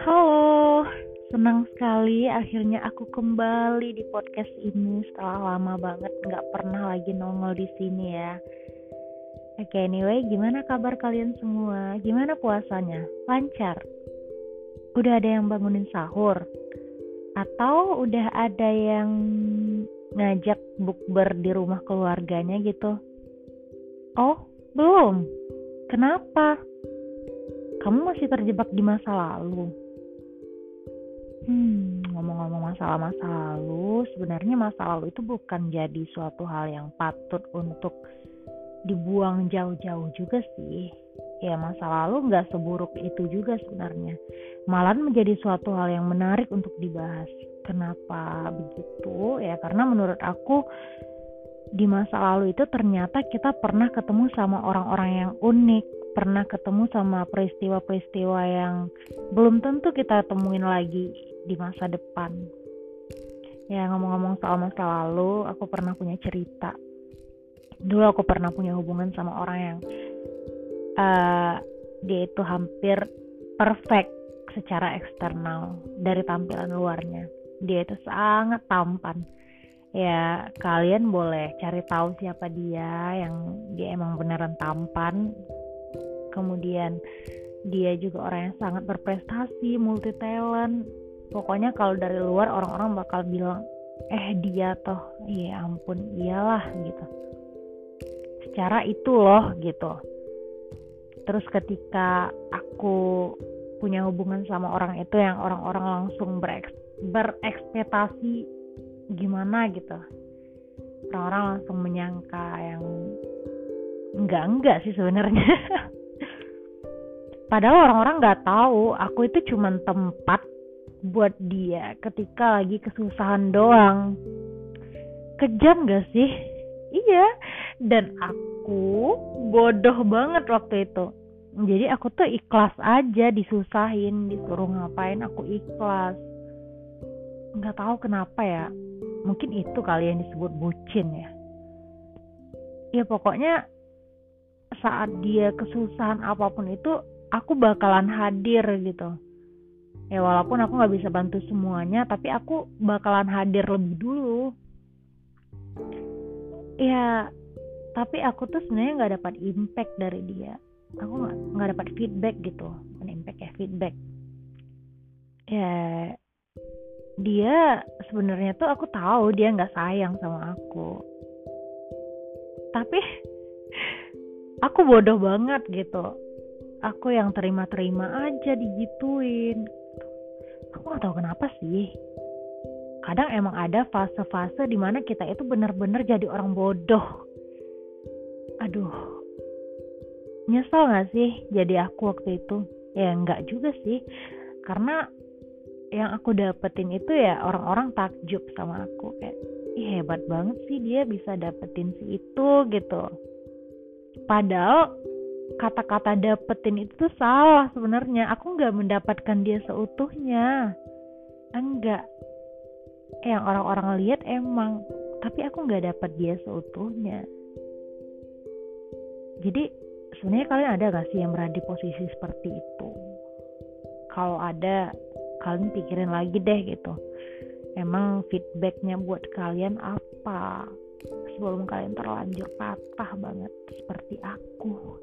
Halo, senang sekali akhirnya aku kembali di podcast ini setelah lama banget nggak pernah lagi nongol di sini ya. Oke, anyway, gimana kabar kalian semua? Gimana puasanya? Lancar? Udah ada yang bangunin sahur? Atau udah ada yang ngajak bukber di rumah keluarganya gitu? Oh, belum. Kenapa? Kamu masih terjebak di masa lalu? Hmm, ngomong-ngomong masalah-masa lalu, sebenarnya masa lalu itu bukan jadi suatu hal yang patut untuk dibuang jauh-jauh juga sih. Ya masa lalu nggak seburuk itu juga sebenarnya. Malah menjadi suatu hal yang menarik untuk dibahas. Kenapa begitu? Ya karena menurut aku di masa lalu itu ternyata kita pernah ketemu sama orang-orang yang unik, pernah ketemu sama peristiwa-peristiwa yang belum tentu kita temuin lagi di masa depan. Ya ngomong-ngomong soal masa lalu, aku pernah punya cerita. Dulu aku pernah punya hubungan sama orang yang uh, dia itu hampir perfect secara eksternal dari tampilan luarnya. Dia itu sangat tampan. Ya kalian boleh cari tahu siapa dia yang dia emang beneran tampan. Kemudian dia juga orang yang sangat berprestasi, multi talent, pokoknya kalau dari luar orang-orang bakal bilang eh dia toh. Ya ampun iyalah gitu. Secara itu loh gitu. Terus ketika aku punya hubungan sama orang itu yang orang-orang langsung bereks berekspektasi gimana gitu orang-orang langsung menyangka yang enggak enggak sih sebenarnya padahal orang-orang nggak tahu aku itu cuma tempat buat dia ketika lagi kesusahan doang. Kejam gak sih? Iya, dan aku bodoh banget waktu itu. Jadi aku tuh ikhlas aja disusahin, disuruh ngapain aku ikhlas. Nggak tahu kenapa ya. Mungkin itu kali yang disebut bucin ya. Ya pokoknya saat dia kesusahan apa pun itu aku bakalan hadir gitu. Ya walaupun aku nggak bisa bantu semuanya tapi aku bakalan hadir lebih dulu. Ya tapi aku tuh sebenarnya nggak dapat impact dari dia. Aku nggak dapat feedback gitu. Impact ya feedback. Ya dia sebenarnya tuh aku tahu dia nggak sayang sama aku. Tapi aku bodoh banget gitu. Aku yang terima-terima aja digituin. Aku gak tahu kenapa sih. Kadang emang ada fase-fase di mana kita itu bener-bener jadi orang bodoh. Aduh. Nyesel gak sih jadi aku waktu itu? Ya enggak juga sih. Karena yang aku dapetin itu ya orang-orang takjub sama aku kayak Ih, hebat banget sih dia bisa dapetin si itu gitu. Padahal kata-kata dapetin itu salah sebenarnya. Aku nggak mendapatkan dia seutuhnya. Enggak. Yang orang-orang lihat emang tapi aku nggak dapat dia seutuhnya. Jadi sebenarnya kalian ada gak sih yang berada di posisi seperti itu? Kalau ada kalian pikirin lagi deh gitu. Emang feedbacknya buat kalian apa? Sebelum kalian terlanjur patah banget seperti aku